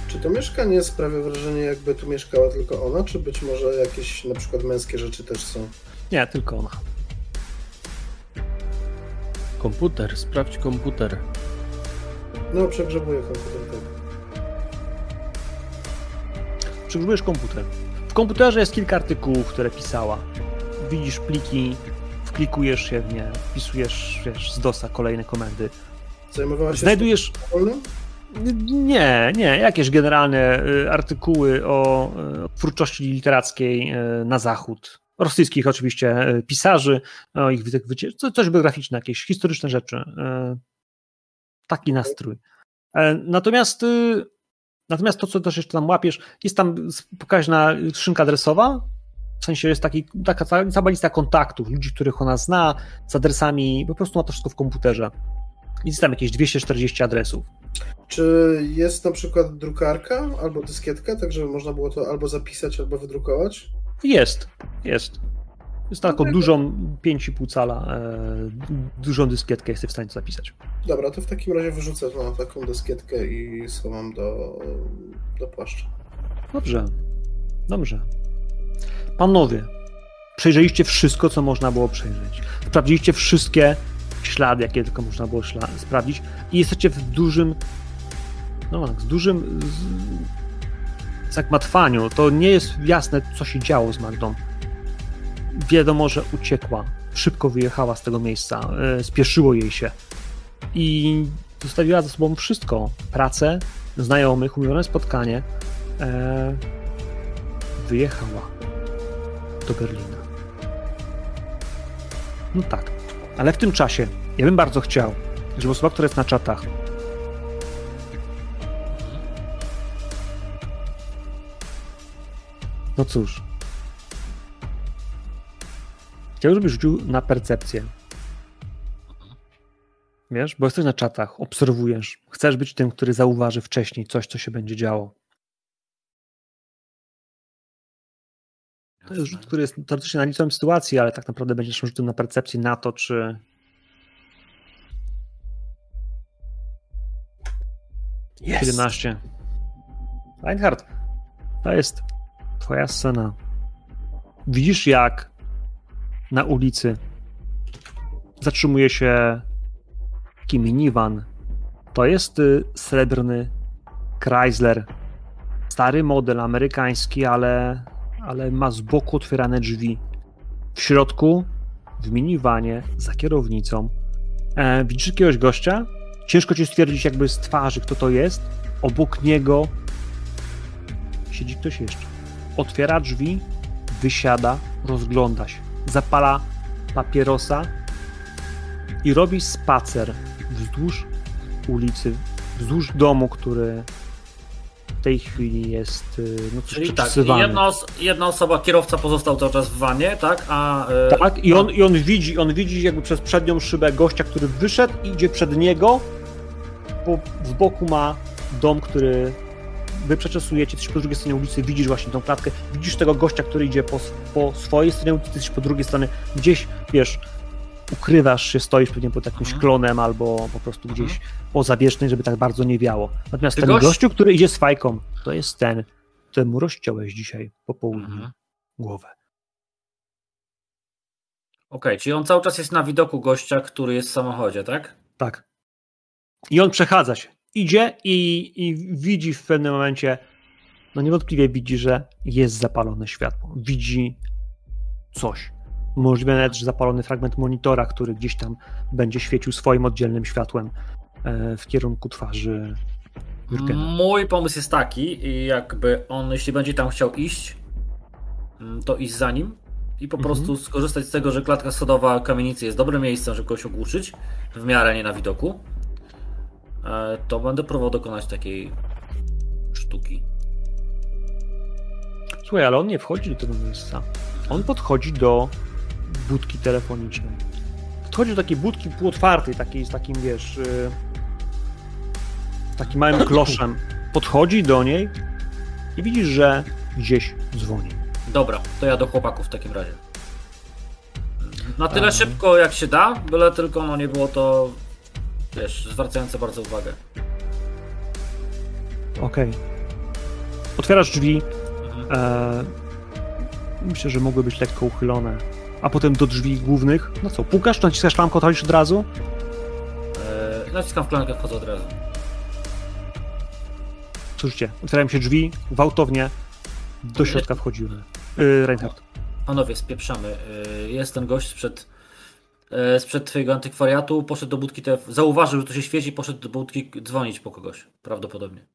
Czy to mieszkanie sprawia wrażenie, jakby tu mieszkała tylko ona, czy być może jakieś na przykład męskie rzeczy też są? Nie, tylko ona. Komputer, sprawdź komputer. No, przegrzebuję komputer. tak. Przegrzebujesz komputer. W komputerze jest kilka artykułów, które pisała. Widzisz pliki, wklikujesz się w nie, wpisujesz wiesz, z DOSa kolejne komendy. Zajmowała się Znajdujesz wolnym? Nie, nie, jakieś generalne y, artykuły o y, twórczości literackiej y, na zachód. Rosyjskich oczywiście pisarzy, o ich wycie- wycie- co- coś biograficzne, jakieś historyczne rzeczy. Taki nastrój. E, Natomiast, natomiast to, co też jeszcze tam łapiesz, jest tam pokaźna skrzynka adresowa, w sensie jest taki, taka ca- cała lista kontaktów, ludzi, których ona zna, z adresami, po prostu ma to wszystko w komputerze. Jest tam jakieś 240 adresów. Czy jest na przykład drukarka albo dyskietka, tak żeby można było to albo zapisać, albo wydrukować? Jest, jest. Jest taką dużą 5,5 cala, e, dużą dyskietkę jesteś w stanie to zapisać. Dobra, to w takim razie wyrzucę na taką dyskietkę i schowam do, do płaszcza. Dobrze, dobrze. Panowie, przejrzeliście wszystko, co można było przejrzeć. Sprawdziliście wszystkie ślady, jakie tylko można było sprawdzić i jesteście w dużym, no tak, z dużym z- zagmatwaniu. To nie jest jasne, co się działo z Magdą. Wiadomo, że uciekła, szybko wyjechała z tego miejsca, e, spieszyło jej się i zostawiła za sobą wszystko. Pracę, znajomych, umówione spotkanie. E, wyjechała do Berlina. No tak, ale w tym czasie ja bym bardzo chciał, żeby osoba, która jest na czatach, no cóż, chciałbym, żebyś rzucił na percepcję. Wiesz, bo jesteś na czatach, obserwujesz, chcesz być tym, który zauważy wcześniej coś, co się będzie działo. Rzut, który jest teoretycznie analizą sytuacji, ale tak naprawdę będziesz rzutem na percepcję na to, czy. Jest. 17. Reinhard, to jest twoja scena. Widzisz, jak na ulicy zatrzymuje się taki minivan. To jest y, srebrny Chrysler. Stary model amerykański, ale, ale ma z boku otwierane drzwi. W środku, w minivanie, za kierownicą, e, widzisz jakiegoś gościa? Ciężko ci stwierdzić jakby z twarzy, kto to jest. Obok niego siedzi ktoś jeszcze. Otwiera drzwi, wysiada, rozgląda się. Zapala papierosa i robi spacer wzdłuż ulicy, wzdłuż domu, który w tej chwili jest y, no, Czyli tak, jedna, os- jedna osoba, kierowca pozostał cały czas w wanie, tak? A, e, Tak, i on, i on widzi, on widzi jakby przez przednią szybę gościa, który wyszedł i idzie przed niego. Po, z boku ma dom, który wy przeczesujecie, jesteś po drugiej stronie ulicy, widzisz właśnie tą klatkę, widzisz tego gościa, który idzie po, po swojej stronie ulicy, jesteś po drugiej stronie, gdzieś, wiesz, ukrywasz się, stoisz pewnie pod jakimś Mhm. klonem albo po prostu gdzieś poza wierzchnej, żeby tak bardzo nie wiało. Natomiast Ty ten gość- gościu, który idzie z fajką, to jest ten, któremu rozciąłeś dzisiaj po południu Mhm. głowę. Okej, czyli on cały czas jest na widoku gościa, który jest w samochodzie, tak? Tak. I on przechadza się. Idzie i, i widzi w pewnym momencie, no niewątpliwie widzi, że jest zapalone światło. Widzi coś. Możliwe nawet, że zapalony fragment monitora, który gdzieś tam będzie świecił swoim oddzielnym światłem e, w kierunku twarzy Jurgena. Mój pomysł jest taki, jakby on, jeśli będzie tam chciał iść, mm, to iść za nim i po Mhm. prostu skorzystać z tego, że klatka schodowa kamienicy jest dobrym miejscem, żeby kogoś ogłuszyć, w miarę nie na widoku. E, To będę próbował dokonać takiej sztuki. Słuchaj, ale on nie wchodzi do tego miejsca. On podchodzi do budki telefonicznej. Podchodzi do takiej budki półotwartej, takiej z takim, wiesz, yy, takim małym kloszem. Podchodzi do niej i widzisz, że gdzieś dzwoni. Dobra, to ja do chłopaków w takim razie. Na tyle Aha. szybko jak się da, byle tylko no nie było to, wiesz, zwracające bardzo uwagę. Okej. Otwierasz drzwi. Mhm. E, myślę, że mogły być lekko uchylone. A potem do drzwi głównych. No co, pukasz, naciskasz klamkę, odchodzisz od razu? E, naciskam w klamkę, wchodzę od razu. Słyszycie, otwierają się drzwi, gwałtownie do środka wchodzimy. Yy, Reinhardt. Panowie, spieprzamy. E, jest ten gość sprzed, e, sprzed twojego antykwariatu, poszedł do budki, te, zauważył, że to się świeci, poszedł do budki dzwonić po kogoś, prawdopodobnie.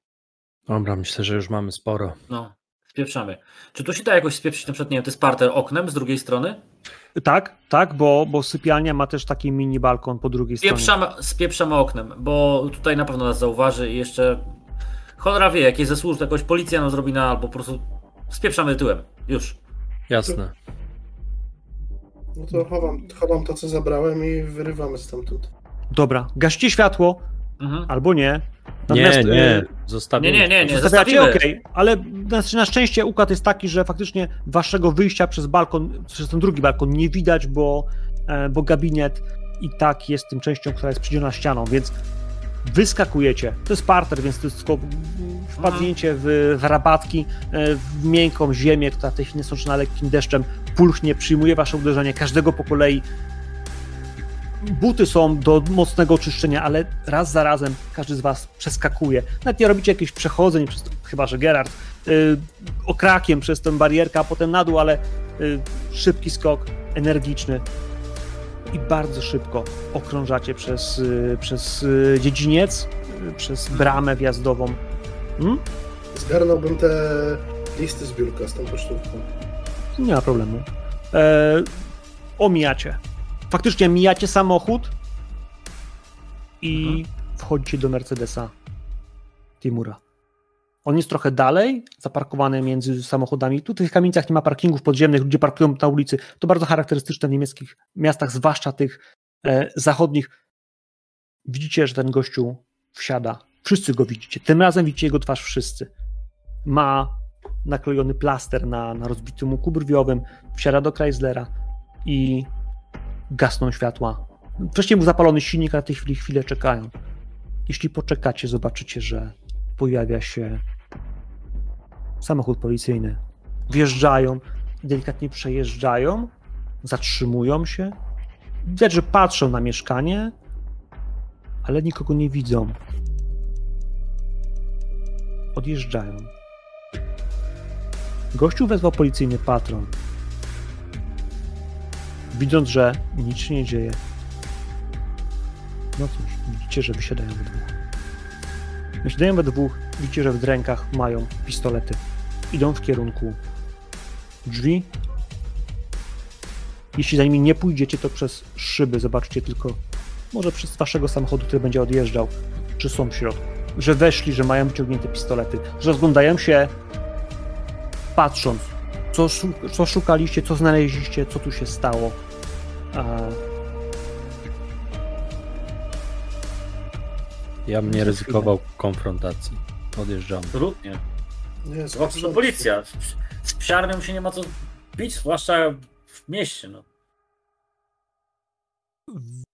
Dobra, myślę, że już mamy sporo. No, spieprzamy. Czy tu się da jakoś spieprzyć, na przykład, nie wiem, to jest parter oknem z drugiej strony? Tak, tak, bo, bo sypialnia ma też taki mini balkon po drugiej stronie. Spieprzamy, spieprzamy oknem, bo tutaj na pewno nas zauważy i jeszcze cholera wie, jakieś ze służb, jakoś policja nam zrobi na albo po prostu spieprzamy tyłem. Już. Jasne. No to chowam, chowam to, co zabrałem i wyrywamy stamtąd. Dobra, gaście światło, Mhm. albo nie. Nie, Natomiast, nie, e, zostawimy. Nie, nie, nie, nie, Zostawiacie, zostawimy. okej, ale na, na szczęście układ jest taki, że faktycznie waszego wyjścia przez balkon, przez ten drugi balkon nie widać, bo, e, bo gabinet i tak jest tym częścią, która jest przydzielona ścianą, więc wyskakujecie. To jest parter, więc to jest tylko wpadnięcie w, w rabatki, e, w miękką ziemię, która w tej chwili jest lekkim deszczem, pulchnie, przyjmuje wasze uderzenie, każdego po kolei. Buty są do mocnego oczyszczenia, ale raz za razem każdy z was przeskakuje. Nawet nie robicie jakichś przechodzeń, przez, chyba że Gerard, y, okrakiem przez tę barierkę, a potem na dół, ale y, szybki skok, energiczny i bardzo szybko okrążacie przez, y, przez y, dziedziniec, y, przez bramę wjazdową. Hmm? Zgarnąłbym te listy z biurka z tą pocztówką. Nie ma problemu. E, omijacie. Faktycznie mijacie samochód i wchodzicie do Mercedesa Timura. On jest trochę dalej, zaparkowany między samochodami. Tu w tych kamienicach nie ma parkingów podziemnych, ludzie parkują na ulicy. To bardzo charakterystyczne w niemieckich miastach, zwłaszcza tych e, zachodnich. Widzicie, że ten gościu wsiada. Wszyscy go widzicie. Tym razem widzicie jego twarz wszyscy. Ma naklejony plaster na, na rozbitym łuku brwiowym, wsiada do Chryslera i gasną światła. Wcześniej był zapalony silnik, a w tej chwili chwilę czekają. Jeśli poczekacie, zobaczycie, że pojawia się samochód policyjny. Wjeżdżają, delikatnie przejeżdżają, zatrzymują się. Widać, że patrzą na mieszkanie, ale nikogo nie widzą. Odjeżdżają. Gościu wezwał policyjny patron. Widząc, że nic się nie dzieje. No cóż, widzicie, że wysiadają we dwóch. Wysiadają we dwóch, widzicie, że w rękach mają pistolety. Idą w kierunku drzwi. Jeśli za nimi nie pójdziecie, to przez szyby zobaczycie tylko, może przez waszego samochodu, który będzie odjeżdżał, czy są w środku. Że weszli, że mają wyciągnięte pistolety, że rozglądają się patrząc, co, co szukaliście, co znaleźliście, co tu się stało. A, Ja bym nie ryzykował konfrontacji. Odjeżdżam. Absolutnie. Nie, Zwłaszcza, że policja. Z, psiarnym się nie ma co bić, zwłaszcza w mieście. No.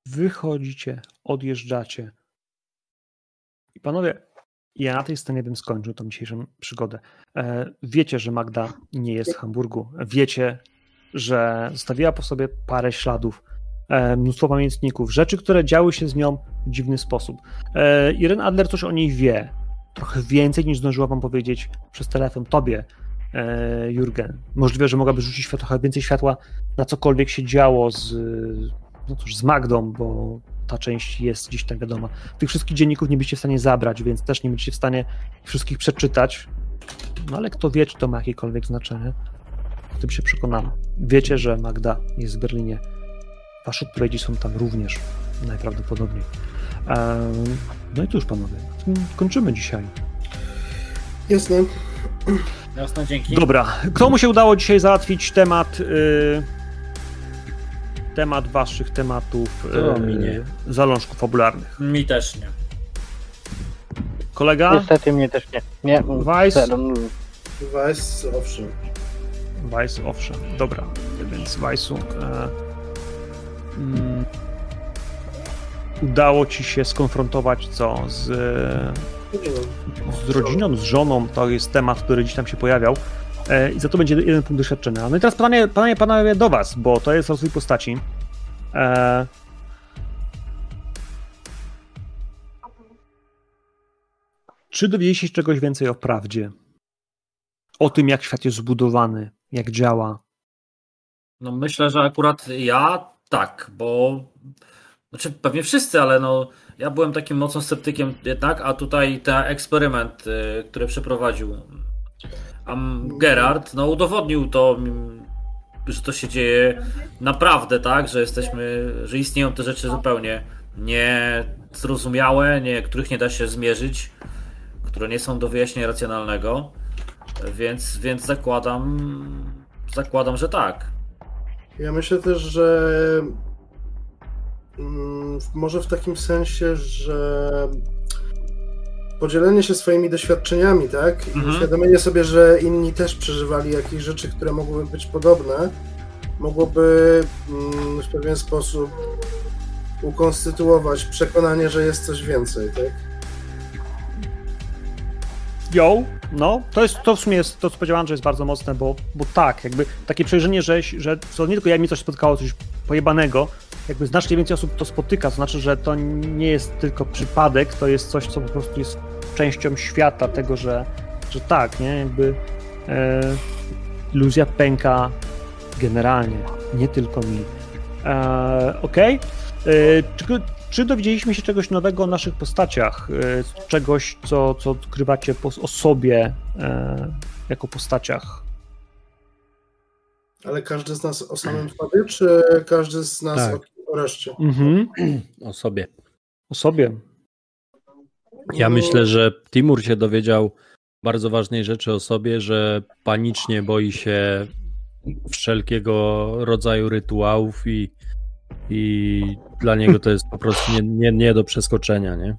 wychodzicie, odjeżdżacie. I panowie, ja na tej scenie bym skończył tą dzisiejszą przygodę. E, wiecie, że Magda nie jest w Hamburgu. Wiecie, że zostawiła po sobie parę śladów, e, mnóstwo pamiętników, rzeczy, które działy się z nią w dziwny sposób. E, Irene Adler coś o niej wie. Trochę więcej niż zdążyła wam powiedzieć przez telefon tobie, Jurgen. Możliwe, że mogłaby rzucić trochę więcej światła na cokolwiek się działo z, no cóż, z Magdą, bo ta część jest gdzieś tam wiadoma. Tych wszystkich dzienników nie byście w stanie zabrać, więc też nie będziecie w stanie wszystkich przeczytać. No ale kto wie, czy to ma jakiekolwiek znaczenie. O tym się przekonamy. Wiecie, że Magda jest w Berlinie. Wasze odpowiedzi są tam również, najprawdopodobniej. Ehm, no i cóż, panowie, kończymy dzisiaj. Jasne. Jasne, dzięki. Dobra, komu się udało dzisiaj załatwić temat y, temat waszych tematów To mi nie. y, zalążków fabularnych? Mi też nie. Kolega? Niestety mnie też nie. Nie, Weiss? Weiss, owszem. Weiss, owszem. Dobra, więc Weissu. E, mm, udało ci się skonfrontować co z, Rodziną. z rodziną, z żoną. To jest temat, który gdzieś tam się pojawiał. E, I za to będzie jeden punkt doświadczenia. No i teraz pytanie, pytanie panowie do was, bo to jest rozwój postaci. E, czy dowiedzieliście się czegoś więcej o prawdzie? O tym, jak świat jest zbudowany, jak działa, No myślę, że akurat ja tak, bo znaczy pewnie wszyscy, ale no ja byłem takim mocnym sceptykiem jednak, a tutaj ten eksperyment, y, który przeprowadził um, Gerard, no udowodnił to, mm, że to się dzieje naprawdę tak, że jesteśmy, że istnieją te rzeczy zupełnie niezrozumiałe, nie, których nie da się zmierzyć, które nie są do wyjaśnienia racjonalnego, więc, więc zakładam, zakładam, że tak. Ja myślę też, że mm, może w takim sensie, że podzielenie się swoimi doświadczeniami, tak? I Mhm. uświadomienie sobie, że inni też przeżywali jakieś rzeczy, które mogłyby być podobne, mogłoby mm, w pewien sposób ukonstytuować przekonanie, że jest coś więcej, tak? Yo, no, to jest to w sumie jest to, co powiedziałem, że jest bardzo mocne, bo, bo tak, jakby takie przejrzenie, że, że to nie tylko ja mi coś spotkało, coś pojebanego, jakby znacznie więcej osób to spotyka, to znaczy, że to nie jest tylko przypadek, to jest coś, co po prostu jest częścią świata, tego, że, że tak, nie, jakby e, iluzja pęka generalnie, nie tylko mi. E, Okej, E, czy, czy dowiedzieliśmy się czegoś nowego o naszych postaciach? E, Czegoś, co, co odkrywacie po, o sobie e, jako postaciach? Ale każdy z nas o samym sobie, czy każdy z nas Tak. o, o reszcie? Mhm. O sobie. O sobie. Ja myślę, że Timur się dowiedział bardzo ważnej rzeczy o sobie, że panicznie boi się wszelkiego rodzaju rytuałów i, i dla niego to jest po prostu nie, nie, nie do przeskoczenia, nie?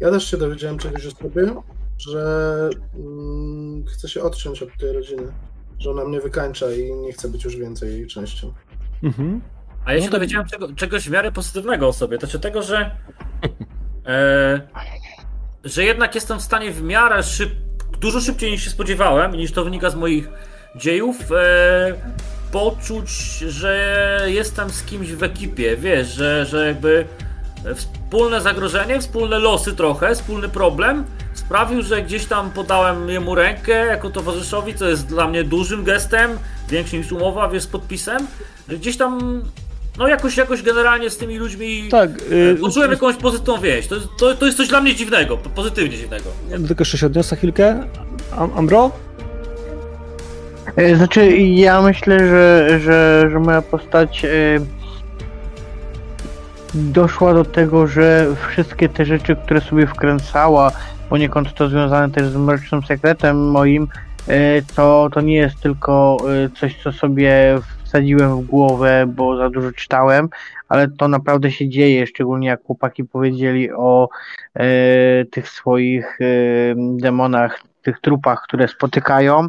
Ja też się dowiedziałem czegoś o sobie, że mm, chcę się odciąć od tej rodziny, że ona mnie wykańcza i nie chcę być już więcej jej częścią. Mhm. A ja No się to- dowiedziałem czego, czegoś w miarę pozytywnego o sobie. To znaczy tego, że. E, że jednak jestem w stanie w miarę szyb, dużo szybciej niż się spodziewałem, niż to wynika z moich dziejów, e, poczuć, że jestem z kimś w ekipie. Wiesz, że, że jakby wspólne zagrożenie, wspólne losy trochę, wspólny problem sprawił, że gdzieś tam podałem jemu rękę jako towarzyszowi, co jest dla mnie dużym gestem, większym niż umowa, wiesz, z podpisem, że gdzieś tam, no jakoś, jakoś generalnie z tymi ludźmi Tak. e, y, poczułem jakąś pozytywną wieść. To, jest- to, to jest coś dla mnie dziwnego, po- pozytywnie dziwnego. Ja do tego jeszcze się odniosę chwilkę. Am, Ambro? E, Znaczy, ja myślę, że, że, że moja postać e, doszła do tego, że wszystkie te rzeczy, które sobie wkręcała, poniekąd to związane też z mrocznym sekretem moim, to, to nie jest tylko coś, co sobie wsadziłem w głowę, bo za dużo czytałem, ale to naprawdę się dzieje, szczególnie jak chłopaki powiedzieli o e, tych swoich e, demonach, tych trupach, które spotykają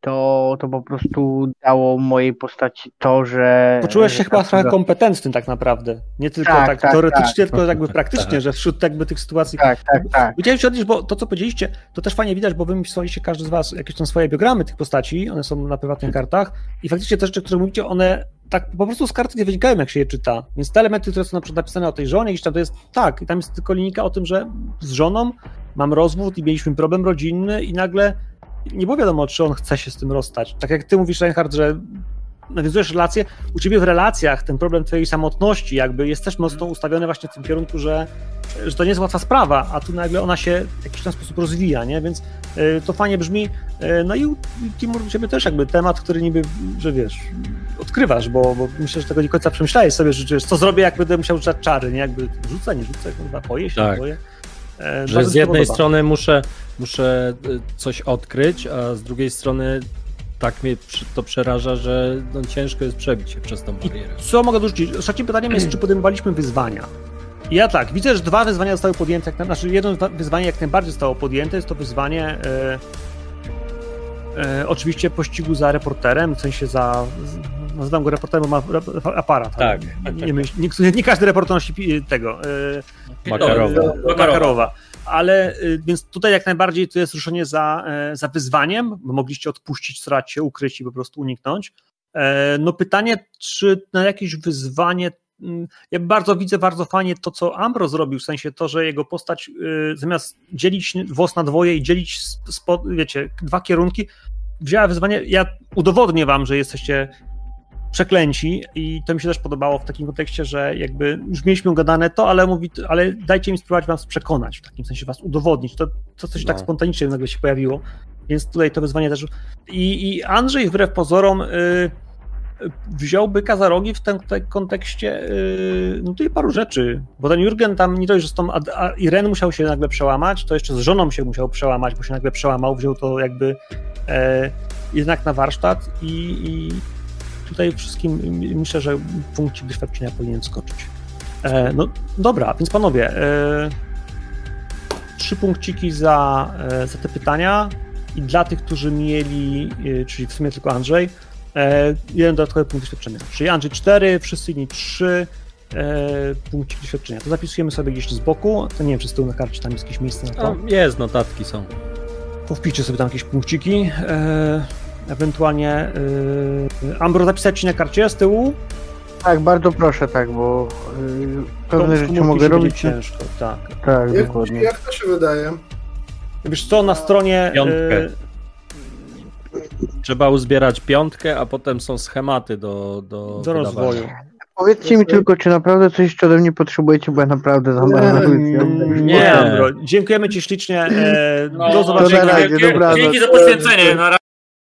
to, to po prostu dało mojej postaci to, że. Poczułeś się chyba trochę kompetentny tak naprawdę. Nie tylko Tak, tak, tak, teoretycznie, tak. tylko jakby praktycznie, Tak. że wśród jakby tych sytuacji. Tak, tak, tak. Chciałem się odnieść, bo to, co powiedzieliście, to też fajnie widać, bo wy wysłaliście każdy z was jakieś tam swoje biogramy tych postaci, one są na prywatnych kartach i faktycznie te rzeczy, które mówicie, one tak po prostu z karty nie wynikają, jak się je czyta. Więc te elementy, które są na przykład napisane o tej żonie, gdzieś tam to jest tak, i tam jest tylko linijka o tym, że z żoną mam rozwód i mieliśmy problem rodzinny i nagle nie było wiadomo, czy on chce się z tym rozstać. Tak jak ty mówisz, Reinhard, że nawiązujesz relacje, u ciebie w relacjach ten problem twojej samotności jakby jest też mocno ustawiony właśnie w tym kierunku, że, że to nie jest łatwa sprawa, a tu nagle ona się w jakiś tam sposób rozwija, nie? Więc y, to fajnie brzmi. Y, no i u Timur u ciebie też jakby temat, który niby, że wiesz, odkrywasz, bo, bo myślę, że tego nie końca przemyślałeś sobie, że wiesz, co zrobię, jak będę musiał rzucać czary, nie? Jakby rzucę, nie rzucę, kurwa, boję się, Tak. boję. E, Że z jednej podoba. strony muszę, muszę y, coś odkryć, a z drugiej strony tak mnie to przeraża, że no, ciężko jest przebić się przez tą barierę. Co mogę dorzucić? Ostatnim pytaniem jest, czy podejmowaliśmy wyzwania. I Ja tak, widzę, że dwa wyzwania zostały podjęte, jak na, znaczy jedno wyzwanie jak najbardziej zostało podjęte, jest to wyzwanie e, e, oczywiście pościgu za reporterem, w sensie za, nazywam go reporterem, bo ma aparat. Tak. Nie, nie, nie każdy reporter nosi tego, e, Makarowa. e, Makarowa. Ale y, więc tutaj jak najbardziej to jest ruszenie za, e, za wyzwaniem, bo mogliście odpuścić, starać się ukryć i po prostu uniknąć. E, No pytanie, czy na jakieś wyzwanie. Ja bardzo widzę bardzo fajnie to, co Ambro zrobił, w sensie to, że jego postać zamiast dzielić włos na dwoje i dzielić wiecie, dwa kierunki, wzięła wyzwanie. Ja udowodnię wam, że jesteście przeklęci i to mi się też podobało w takim kontekście, że jakby już mieliśmy gadane to, ale mówi, ale dajcie mi spróbować was przekonać, w takim sensie was udowodnić. To, to coś tak No. spontanicznie nagle się pojawiło, więc tutaj to wyzwanie też. I, i Andrzej wbrew pozorom y, y, wziąłby Kazarogi w tym kontekście y, no tutaj paru rzeczy, bo ten Jurgen tam nie dość, że z tą a, a Iren musiał się nagle przełamać, to jeszcze z żoną się musiał przełamać, bo się nagle przełamał, wziął to jakby e, jednak na warsztat i, i tutaj wszystkim myślę, że punkcik doświadczenia powinien skoczyć. E, no dobra, więc panowie, e, trzy punkciki za, e, za te pytania i dla tych, którzy mieli, e, czyli w sumie tylko Andrzej, e, jeden dodatkowy punkt doświadczenia. Czyli Andrzej 4, wszyscy inni 3 e, punkciki doświadczenia. To zapisujemy sobie gdzieś z boku, to nie wiem, czy z tyłu na karcie tam jest jakieś miejsce na to. No, jest, notatki są. To wpiszcie sobie tam jakieś punkciki. Ewentualnie e, Ambro zapisać ci na karcie z tyłu. Tak, bardzo proszę, tak, bo y, pewne rzeczy mogę robić. będzie ciężko, tak. Tak, Jak, dokładnie. jak to się wydaje? Wiesz co, na stronie... Piątkę. e, Trzeba uzbierać piątkę, a potem są schematy do, do, do rozwoju. Powiedzcie mi tylko, czy naprawdę coś jeszcze ode mnie potrzebujecie, bo ja naprawdę za bardzo Nie, Nie. Ambro. Dziękujemy ci ślicznie. E, No, do zobaczenia. dzięki, dzięki za poświęcenie. Na razie.